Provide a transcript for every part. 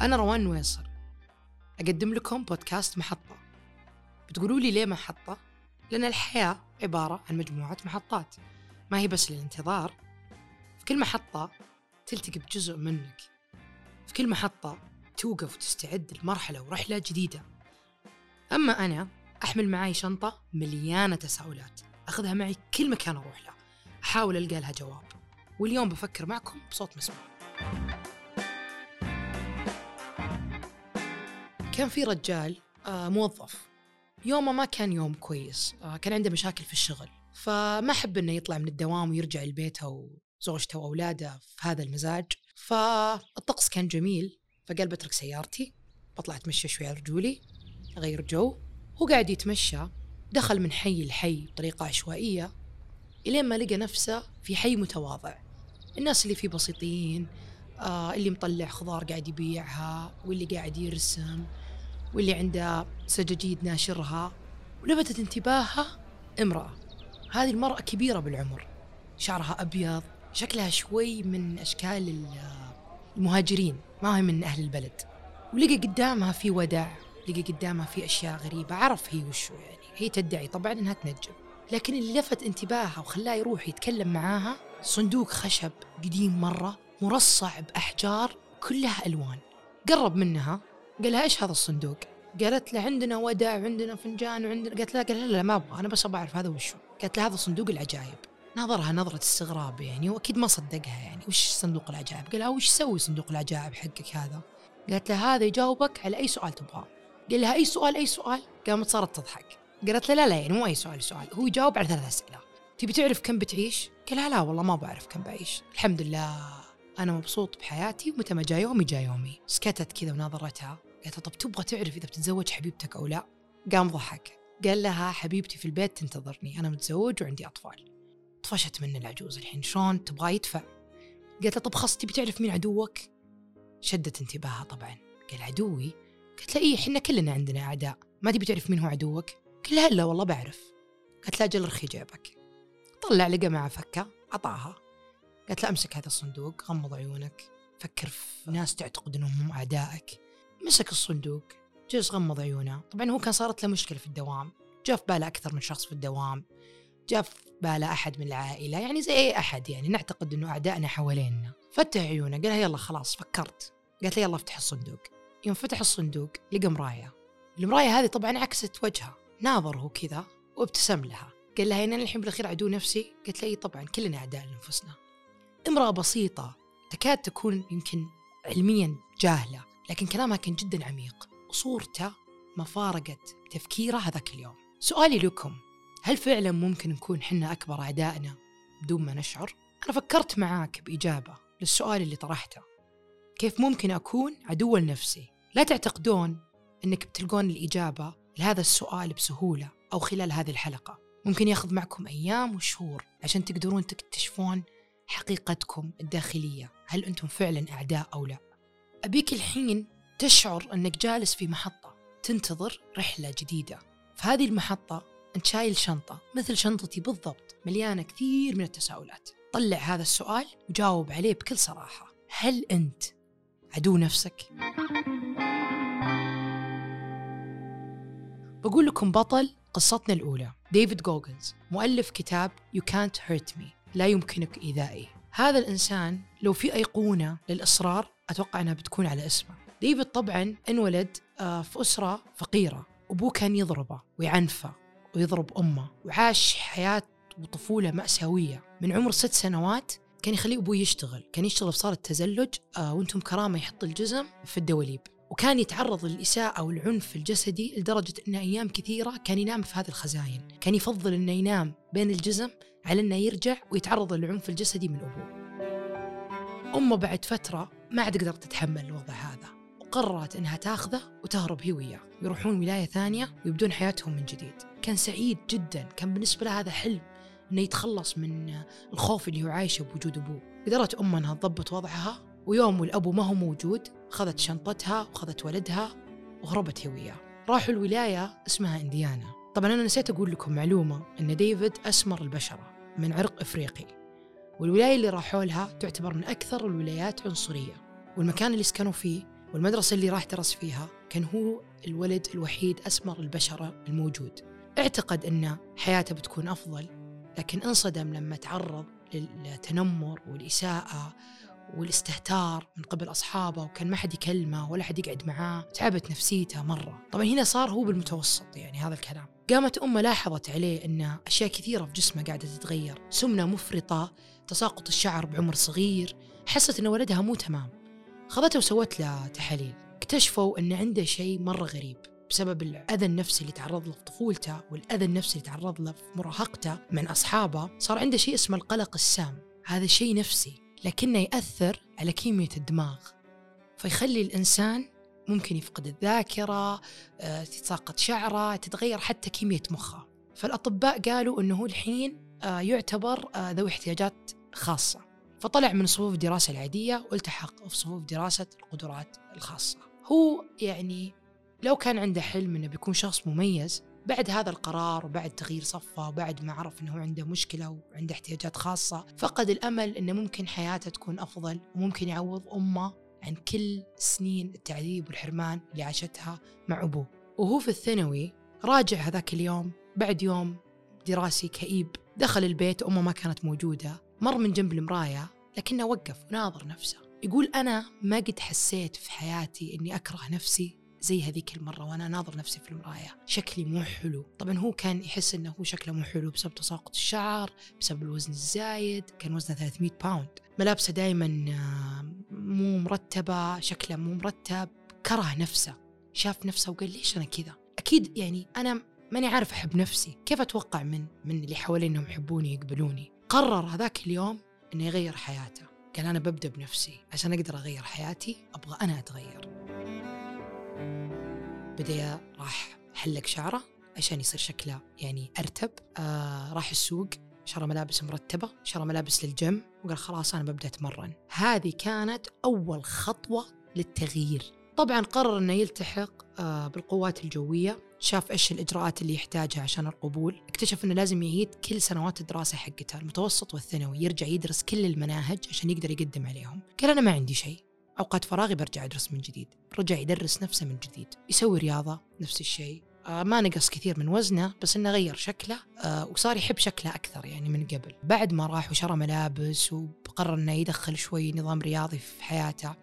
أنا روان نويصر أقدم لكم بودكاست محطة. بتقولوا لي ليه محطة؟ لأن الحياة عبارة عن مجموعة محطات. ما هي بس للانتظار. في كل محطة تلتقي بجزء منك. في كل محطة توقف وتستعد لمرحلة ورحلة جديدة. أما أنا أحمل معي شنطة مليانة تساؤلات. أخذها معي كل مكان أروح له. أحاول ألقى لها جواب. واليوم بفكر معكم بصوت مسموع. كان في رجال آه موظف. يومه ما كان يوم كويس آه كان عنده مشاكل في الشغل. فما حب إنه يطلع من الدوام ويرجع لبيته وزوجته وأولاده في هذا المزاج. فالطقس كان جميل فقال بترك سيارتي بطلع أتمشى شوي على رجولي أغير جو. هو قاعد يتمشى دخل من حي لحي بطريقة عشوائية إلين ما لقى نفسه في حي متواضع. الناس اللي فيه بسيطين آه اللي مطلع خضار قاعد يبيعها واللي قاعد يرسم. واللي عنده سجاجيد ناشرها ولفتت انتباهها امرأة. هذه المرأة كبيرة بالعمر. شعرها أبيض شكلها شوي من أشكال المهاجرين ما هي من أهل البلد. ولقى قدامها في وداع لقى قدامها في أشياء غريبة عرف هي وشو يعني. هي تدعي طبعا إنها تنجم. لكن اللي لفت انتباهها وخلاه يروح يتكلم معاها صندوق خشب قديم مرة مرصع بأحجار كلها ألوان. قرب منها قال لها إيش هذا الصندوق؟ قالت له عندنا ودع وعندنا فنجان وعندنا قالت له قال لا, لا ما أبغى أنا بس أبغى أعرف هذا وشو. قالت له هذا صندوق العجائب نظرها نظرة استغراب يعني وأكيد ما صدقها يعني وش صندوق العجائب قال لها وش يسوي صندوق العجائب حقك هذا؟ قالت له هذا يجاوبك على أي سؤال تبغاه. قال لها أي سؤال أي سؤال؟ قامت صارت تضحك. قالت له لا لا يعني مو أي سؤال سؤال هو يجاوب على ثلاث أسئلة. تبي تعرف كم بتعيش؟ قال لها لا والله ما بعرف كم بعيش. الحمد لله أنا مبسوط بحياتي ومتى ما جاء يومي جاء يومي. سكتت كذا وناظرتها. قالت طب تبغى تعرف إذا بتتزوج حبيبتك أو لا؟ قام ضحك. قال لها حبيبتي في البيت تنتظرني أنا متزوج وعندي أطفال. طفشت من العجوز الحين شلون؟ تبغى يدفع؟ قالت له طب خلاص تبي تعرف مين عدوك؟ شدت انتباهها طبعا. قال عدوي؟ قالت له إيه إحنا كلنا عندنا أعداء. ما تبي تعرف مين هو عدوك؟ قال لا والله بعرف. قالت لا أجل رخي جيبك. طلع لقى معه فكة عطاها قالت له أمسك هذا الصندوق غمض عيونك فكر في ناس تعتقد إنهم هم أعدائك. مسك الصندوق جلس غمض عيونه. طبعا هو كان صارت له مشكلة في الدوام. جاء في باله أكثر من شخص في الدوام. جاء في باله أحد من العائلة يعني زي أي أحد يعني. نعتقد إنه أعدائنا حوالينا فتح عيونه قال يلا خلاص فكرت. قالت له يلا افتح الصندوق. يوم فتح الصندوق لقى مراية. المراية هذه طبعا عكست وجهه ناظر هو كذا وابتسم لها. قال لها أنا الحين بالاخير عدو نفسي؟ قالت له إي طبعا كلنا أعداء لأنفسنا. امرأة بسيطة تكاد تكون يمكن علميا جاهلة. لكن كلامها كان جدا عميق. وصورته ما فارقت تفكيره هذاك اليوم. سؤالي لكم هل فعلا ممكن نكون حنا أكبر أعدائنا بدون ما نشعر؟ أنا فكرت معاك بإجابة للسؤال اللي طرحته. كيف ممكن أكون عدو لنفسي؟ لا تعتقدون أنك بتلقون الإجابة لهذا السؤال بسهولة أو خلال هذه الحلقة. ممكن ياخذ معكم أيام وشهور عشان تقدرون تكتشفون حقيقتكم الداخلية. هل أنتم فعلا أعداء أو لا؟ أبيك الحين تشعر أنك جالس في محطة تنتظر رحلة جديدة. في هذه المحطة أنت شايل شنطة مثل شنطتي بالضبط مليانة كثير من التساؤلات. طلع هذا السؤال وجاوب عليه بكل صراحة. هل أنت عدو نفسك؟ بقول لكم بطل قصتنا الأولى. ديفيد جوجنز مؤلف كتاب You Can't Hurt Me لا يمكنك إيذائي. هذا الإنسان لو في أيقونة للإصرار أتوقع أنها بتكون على اسمه. ديفيد طبعا انولد آه، في أسرة فقيرة. أبوه كان يضربه ويعنفه ويضرب أمه وعاش حياة وطفولة مأساوية. من عمر ست سنوات كان يخليه أبوه يشتغل. كان يشتغل في صالة تزلج آه وأنتم كرامة يحط الجزم في الدواليب. وكان يتعرض للإساءة والعنف الجسدي لدرجة أن أيام كثيرة كان ينام في هذه الخزاين. كان يفضل أنه ينام بين الجزم على أنه يرجع ويتعرض للعنف الجسدي من أبوه. أمه بعد فترة ما عاد قدرت تتحمل الوضع هذا. وقررت أنها تاخذه وتهرب هي وياه. يروحون ولاية ثانية ويبدون حياتهم من جديد. كان سعيد جدا. كان بالنسبة له هذا حلم أنه يتخلص من الخوف اللي هو عايشه بوجود أبوه. قدرت أمه أنها تضبط وضعها ويوم والأبو ما هو موجود أخذت شنطتها وأخذت ولدها وهربت هي وياه. راحوا الولاية اسمها إنديانا. طبعا أنا نسيت أقول لكم معلومة أن ديفيد أسمر البشرة من عرق إفريقي. والولاية اللي راحوا لها تعتبر من أكثر الولايات عنصرية. والمكان اللي سكنوا فيه والمدرسة اللي راح درس فيها كان هو الولد الوحيد أسمر البشرة الموجود. اعتقد أن حياته بتكون أفضل لكن انصدم لما تعرض للتنمر والإساءة والاستهتار من قبل أصحابه وكان ما حد يكلمه ولا حد يقعد معاه. تعبت نفسيته مرة. طبعا هنا صار هو بالمتوسط يعني هذا الكلام. قامت أمه لاحظت عليه أن أشياء كثيرة في جسمه قاعدة تتغير. سمنة مفرطة تساقط الشعر بعمر صغير. حست أن ولدها مو تمام. خذته وسوت له تحاليل. اكتشفوا أن عنده شيء مرة غريب. بسبب الأذى النفسي اللي تعرض له في طفولته والأذى النفسي اللي تعرض له في مراهقته من أصحابه صار عنده شيء اسمه القلق السام. هذا شيء نفسي. لكنه يأثر على كيمياء الدماغ فيخلي الإنسان ممكن يفقد الذاكرة آه، تتساقط شعره تتغير حتى كيمياء مخه. فالأطباء قالوا أنه الحين آه، يعتبر آه، ذوي احتياجات خاصة. فطلع من صفوف الدراسة العادية والتحق في صفوف دراسة القدرات الخاصة. هو يعني لو كان عنده حلم إنه بيكون شخص مميز بعد هذا القرار وبعد تغيير صفة وبعد ما عرف إنه عنده مشكلة وعنده احتياجات خاصة فقد الأمل إنه ممكن حياته تكون أفضل وممكن يعوض أمه عن كل سنين التعذيب والحرمان اللي عاشتها مع أبوه. وهو في الثانوي راجع هذاك اليوم بعد يوم دراسي كئيب دخل البيت أمه ما كانت موجودة مر من جنب المرايه لكنه وقف وناظر نفسه يقول أنا ما قد حسيت في حياتي إني أكره نفسي زي هذيك المرة وأنا ناظر نفسي في المراية. شكلي مو حلو. طبعا هو كان يحس أنه هو شكله مو حلو بسبب تساقط الشعر بسبب الوزن الزايد. كان وزنه 300 باوند ملابسه دائما آه، مو مرتبة شكله مو مرتب. كره نفسه. شاف نفسه وقال ليش أنا كذا؟ أكيد يعني أنا ماني عارف أحب نفسي. كيف أتوقع من من اللي حوالي أنهم يحبوني يقبلوني؟ قرر هذاك اليوم أنه يغير حياته. قال أنا ببدأ بنفسي. عشان أقدر أغير حياتي أبغى أنا أتغير. بدأ راح حلق شعره عشان يصير شكله يعني أرتب. آه راح السوق شرى ملابس مرتبة شرى ملابس للجيم. وقال خلاص أنا ببدأ أتمرن. هذه كانت أول خطوة للتغيير. طبعا قرر أنه يلتحق آه بالقوات الجوية. شاف إيش الإجراءات اللي يحتاجها عشان القبول. اكتشف إنه لازم يعيد كل سنوات الدراسة حقته المتوسط والثانوي. يرجع يدرس كل المناهج عشان يقدر يقدم عليهم. قال أنا ما عندي شيء. أوقات فراغي برجع أدرس من جديد رجع يدرس نفسه من جديد يسوي رياضة نفس الشيء. آه ما نقص كثير من وزنه بس إنه غير شكله آه وصار يحب شكله أكثر يعني من قبل. بعد ما راح وشرى ملابس وقرر إنه يدخل شوي نظام رياضي في حياته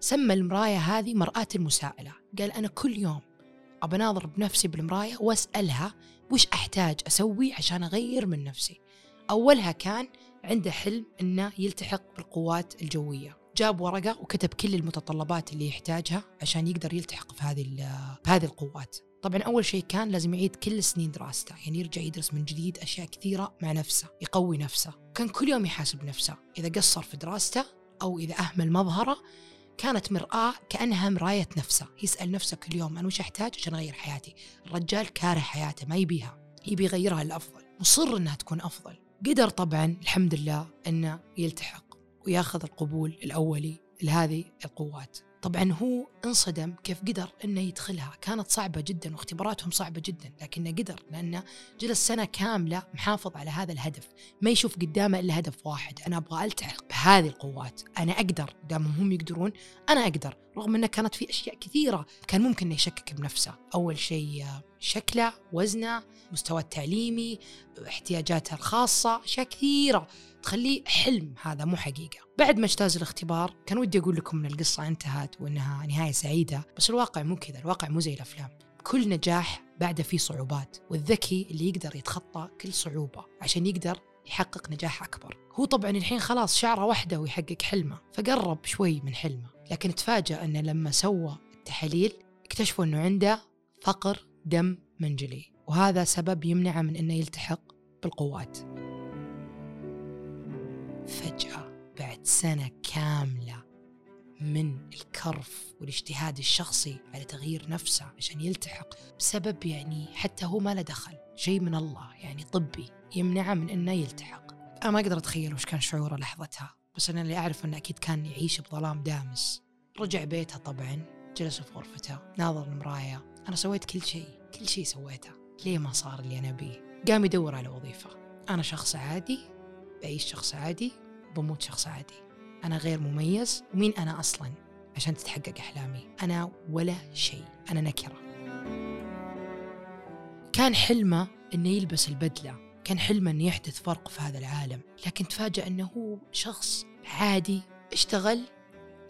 سمى المراية هذه مرآة المساءلة. قال أنا كل يوم ابى اناظر بنفسي بالمراية وأسألها وش أحتاج أسوي عشان أغير من نفسي. أولها كان عنده حلم إنه يلتحق بالقوات الجوية. جاب ورقة وكتب كل المتطلبات اللي يحتاجها عشان يقدر يلتحق في هذه بهذه القوات. طبعا أول شيء كان لازم يعيد كل سنين دراسته يعني يرجع يدرس من جديد أشياء كثيرة مع نفسه يقوي نفسه. كان كل يوم يحاسب نفسه إذا قصر في دراسته أو إذا أهمل مظهره كانت مرآة كأنها مراية نفسه يسأل نفسه كل يوم أنا وش أحتاج عشان أغير حياتي؟ الرجال كاره حياته ما يبيها يبي يغيرها للأفضل مصر أنها تكون أفضل. قدر طبعا الحمد لله أنه يلتحق. وياخذ القبول الأولي لهذه القوات. طبعا هو انصدم كيف قدر إنه يدخلها. كانت صعبة جدا واختباراتهم صعبة جدا لكنه قدر لأنه جلس سنة كاملة محافظ على هذا الهدف. ما يشوف قدامه إلا هدف واحد أنا أبغى ألتحق بهذه القوات. أنا أقدر دام هم يقدرون أنا أقدر رغم إنه كانت في أشياء كثيرة كان ممكن يشكك بنفسه. أول شيء شكله وزنه مستوى التعليمي احتياجاته الخاصة أشياء كثيرة. تخليه حلم هذا مو حقيقة. بعد ما اجتاز الاختبار كان ودي أقول لكم أن القصة انتهت وأنها نهاية سعيدة بس الواقع مو كذا الواقع مو زي الأفلام. كل نجاح بعده فيه صعوبات والذكي اللي يقدر يتخطى كل صعوبة عشان يقدر يحقق نجاح أكبر. هو طبعا الحين خلاص شعره واحدة ويحقق حلمه فقرب شوي من حلمه. لكن تفاجأ أنه لما سوى التحاليل اكتشفوا أنه عنده فقر دم منجلي وهذا سبب يمنعه من أنه يلتحق بالقوات. فجأة بعد سنة كاملة من الكرف والاجتهاد الشخصي على تغيير نفسه عشان يلتحق بسبب يعني حتى هو ما له دخل شيء من الله يعني طبي يمنعه من إنه يلتحق. أنا ما أقدر أتخيل وش كان شعوره لحظتها بس أنا اللي أعرف إنه أكيد كان يعيش بظلام دامس. رجع بيته طبعا جلس في غرفته ناظر المراية أنا سويت كل شيء كل شيء سويته. ليه ما صار اللي أنا أبيه؟ قام يدور على وظيفة. أنا شخص عادي بعيش شخص عادي بموت شخص عادي. أنا غير مميز. ومين أنا أصلا؟ عشان تتحقق أحلامي. أنا ولا شيء. أنا نكرة. كان حلمه أنه يلبس البدلة. كان حلمه أنه يحدث فرق في هذا العالم. لكن تفاجأ أنه هو شخص عادي اشتغل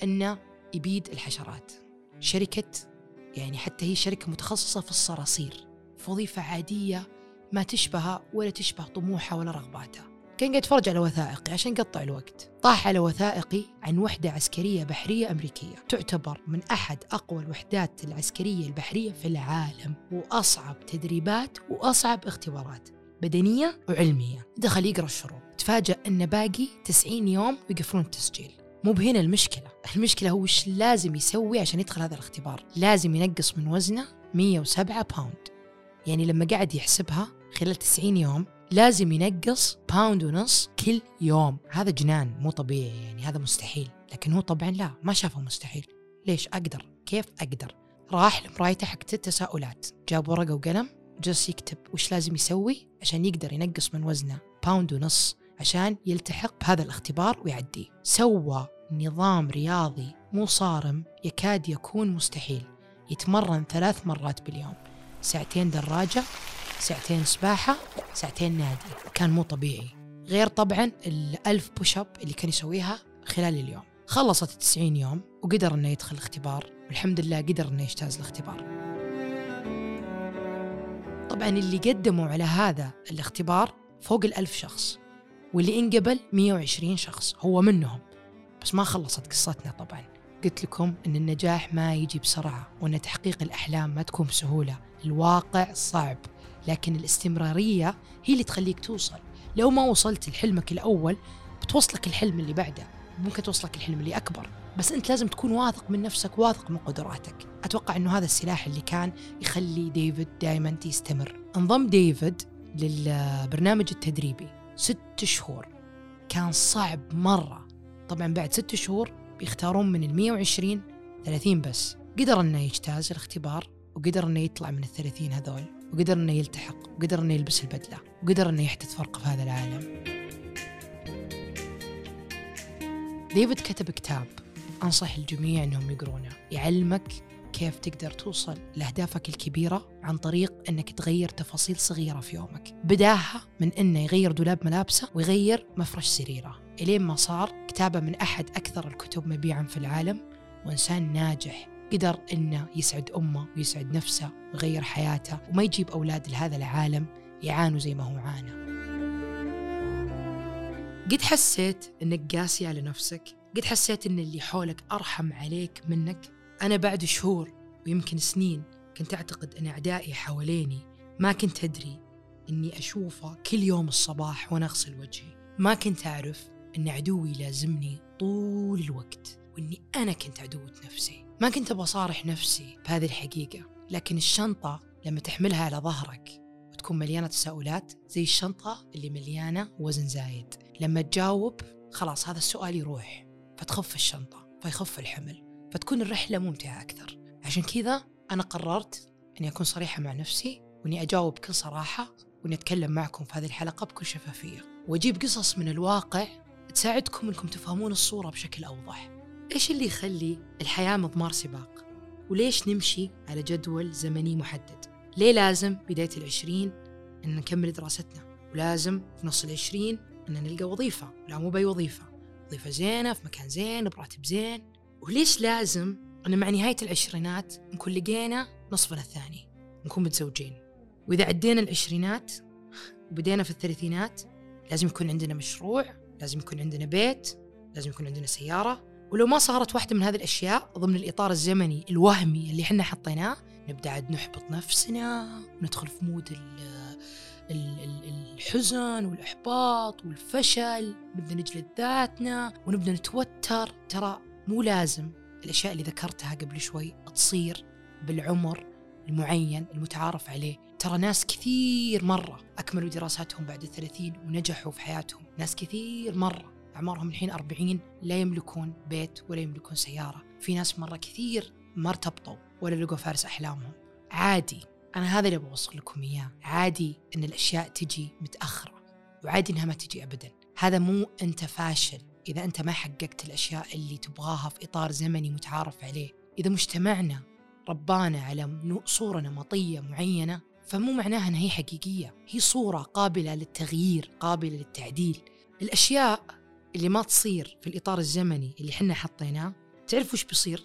أنه يبيد الحشرات. شركة يعني حتى هي شركة متخصصة في الصراصير. في وظيفة عادية ما تشبه ولا تشبه طموحه ولا رغباته. كان قاعد يتفرج على وثائقي عشان يقطع الوقت. طاح على وثائقي عن وحدة عسكرية بحرية أمريكية. تعتبر من أحد أقوى الوحدات العسكرية البحرية في العالم وأصعب تدريبات وأصعب اختبارات بدنية وعلمية. دخل يقرأ الشروط. تفاجأ أن باقي 90 يوم ويقفلون التسجيل. مو بهنا المشكلة. المشكلة هو وش لازم يسوي عشان يدخل هذا الاختبار؟ لازم ينقص من وزنه 107 pound يعني لما قاعد يحسبها خلال 90 يوم لازم ينقص pound ونص كل يوم. هذا جنان مو طبيعي يعني هذا مستحيل. لكن هو طبعا لا ما شافه مستحيل. ليش؟ أقدر. كيف أقدر؟ راح لمرايته حقت التساؤلات. جاب ورقة وقلم جلس يكتب وش لازم يسوي عشان يقدر ينقص من وزنه pound ونص عشان يلتحق بهذا الاختبار ويعديه سوى نظام رياضي مو صارم يكاد يكون مستحيل. يتمرن ثلاث مرات باليوم. ساعتين دراجة ساعتين سباحة ساعتين نادي. كان مو طبيعي. غير طبعا الألف push up اللي كان يسويها خلال اليوم. خلصت التسعين يوم وقدر إنه يدخل الاختبار. والحمد لله قدر إنه يجتاز الاختبار. طبعا اللي قدموا على هذا الاختبار فوق الألف شخص. واللي انقبل 120 شخص هو منهم. بس ما خلصت قصتنا طبعا. قلت لكم إن النجاح ما يجي بسرعة وإن تحقيق الأحلام ما تكون بسهولة. الواقع صعب. لكن الاستمرارية هي اللي تخليك توصل. لو ما وصلت لحلمك الأول بتوصلك الحلم اللي بعده. ممكن توصلك الحلم اللي أكبر. بس أنت لازم تكون واثق من نفسك واثق من قدراتك. أتوقع إنه هذا السلاح اللي كان يخلي ديفيد دائما يستمر انضم ديفيد للبرنامج التدريبي. ست شهور. كان صعب مرة. طبعا بعد ست شهور بيختارون من ال 120 30 بس. قدر إنه يجتاز الاختبار وقدر إنه يطلع من الثلاثين هذول. وقدر انه يلتحق وقدر انه يلبس البدلة وقدر انه يحدث فرق في هذا العالم. ديفيد كتب كتاب أنصح الجميع أنهم يقرونه. يعلمك كيف تقدر توصل لأهدافك الكبيرة عن طريق أنك تغير تفاصيل صغيرة في يومك. بداها من أنه يغير دولاب ملابسه ويغير مفرش سريره. إلين ما صار كتابة من أحد أكثر الكتب مبيعا في العالم وإنسان ناجح. قدر أنه يسعد أمه ويسعد نفسه ويغير حياته وما يجيب أولاد لهذا العالم يعانوا زي ما هو عانى. قد حسيت أنك قاسي على نفسك قد حسيت أن اللي حولك أرحم عليك منك؟ أنا بعد شهور ويمكن سنين كنت أعتقد أن أعدائي حواليني ما كنت أدري أني أشوفه كل يوم الصباح وأنا أغسل وجهي. ما كنت أعرف أن عدوي لازمني طول الوقت وأني أنا كنت عدوة نفسي. ما كنت أبغى أصارح نفسي بهذه الحقيقة لكن الشنطة لما تحملها على ظهرك وتكون مليانة تساؤلات زي الشنطة اللي مليانة وزن زايد لما تجاوب خلاص هذا السؤال يروح فتخف الشنطة فيخف الحمل فتكون الرحلة ممتعة أكثر. عشان كذا أنا قررت أني أكون صريحة مع نفسي وأني أجاوب بكل صراحة وأني أتكلم معكم في هذه الحلقة بكل شفافية. وأجيب قصص من الواقع تساعدكم أنكم تفهمون الصورة بشكل أوضح. إيش اللي يخلي الحياة مضمار سباق؟ وليش نمشي على جدول زمني محدد؟ ليه لازم بداية العشرين أن نكمل دراستنا؟ ولازم في نص العشرين أن نلقى وظيفة لا مو بأي وظيفة. وظيفة زينة في مكان زين براتب زين. وليش لازم أن مع نهاية العشرينات نكون لقينا نصفنا الثاني؟ نكون متزوجين. وإذا عدينا العشرينات وبدينا في الثلاثينات لازم يكون عندنا مشروع لازم يكون عندنا بيت لازم يكون عندنا سيارة. ولو ما صارت واحدة من هذه الأشياء ضمن الإطار الزمني الوهمي اللي إحنا حطيناه نبدأ عاد نحبط نفسنا وندخل في مود الحزن والإحباط والفشل نبدأ نجلد ذاتنا ونبدأ نتوتر. ترى مو لازم الأشياء اللي ذكرتها قبل شوي تصير بالعمر المعين المتعارف عليه. ترى ناس كثير مرة أكملوا دراساتهم بعد الثلاثين ونجحوا في حياتهم. ناس كثير مرة. أعمارهم الحين أربعين لا يملكون بيت ولا يملكون سيارة. في ناس مرة كثير ما ارتبطوا ولا لقوا فارس أحلامهم. عادي أنا هذا اللي بوصل لكم إياه. عادي أن الأشياء تجي متأخرة وعادي أنها ما تجي أبدا. هذا مو أنت فاشل إذا أنت ما حققت الأشياء اللي تبغاها في إطار زمني متعارف عليه. إذا مجتمعنا ربانا على صورة نمطية معينة فمو معناها أنها هي حقيقية. هي صورة قابلة للتغيير قابلة للتعديل. الأشياء اللي ما تصير في الإطار الزمني اللي حنا حطيناه تعرف وش بيصير؟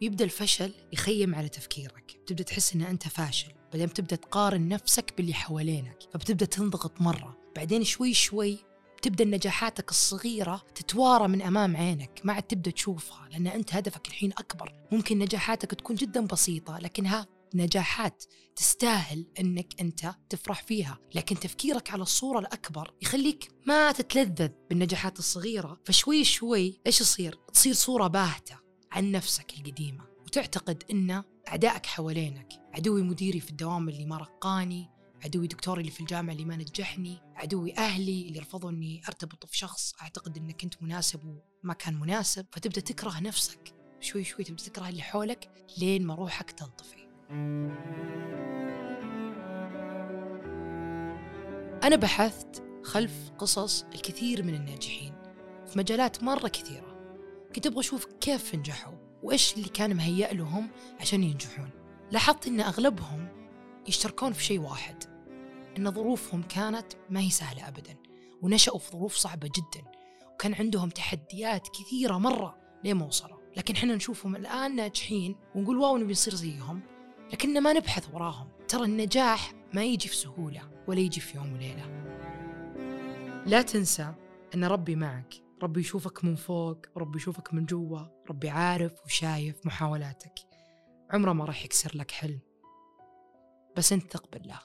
يبدأ الفشل يخيم على تفكيرك. تبدأ تحس أن أنت فاشل بعدين بتبدأ تقارن نفسك باللي حوالينك فبتبدأ تنضغط مرة. بعدين شوي شوي تبدأ نجاحاتك الصغيرة تتوارى من أمام عينك ما عاد تبدأ تشوفها لأن أنت هدفك الحين أكبر. ممكن نجاحاتك تكون جدا بسيطة لكنها نجاحات تستاهل إنك أنت تفرح فيها، لكن تفكيرك على الصورة الأكبر يخليك ما تتلذذ بالنجاحات الصغيرة، فشوي شوي إيش يصير؟ تصير صورة باهتة عن نفسك القديمة، وتعتقد إن أعدائك حوالينك، عدوي مديري في الدوام اللي ما رقاني، عدوي دكتوري اللي في الجامعة اللي ما نجحني عدوي أهلي اللي رفضوا أني أرتبط في شخص أعتقد أنك كنت مناسب وما كان مناسب. فتبدأ تكره نفسك. شوي شوي تبدأ تكره اللي حولك لين ما روحك تنطفي أنا بحثت خلف قصص الكثير من الناجحين في مجالات مرة كثيرة. كنت أبغى أشوف كيف نجحوا وإيش اللي كان مهيأ لهم عشان ينجحون. لاحظت أن أغلبهم يشتركون في شيء واحد أن ظروفهم كانت ما هي سهلة أبدا ونشأوا في ظروف صعبة جدا وكان عندهم تحديات كثيرة مرة لين ما وصلوا. لكن إحنا نشوفهم الآن ناجحين ونقول واو نبي نصير زيهم. لكننا ما نبحث وراهم. ترى النجاح ما يجي في سهولة ولا يجي في يوم وليلة. لا تنسى أن ربي معك. ربي يشوفك من فوق ربي يشوفك من جوا ربي عارف وشايف محاولاتك. عمره ما راح يكسر لك حلم. بس انت ثق بالله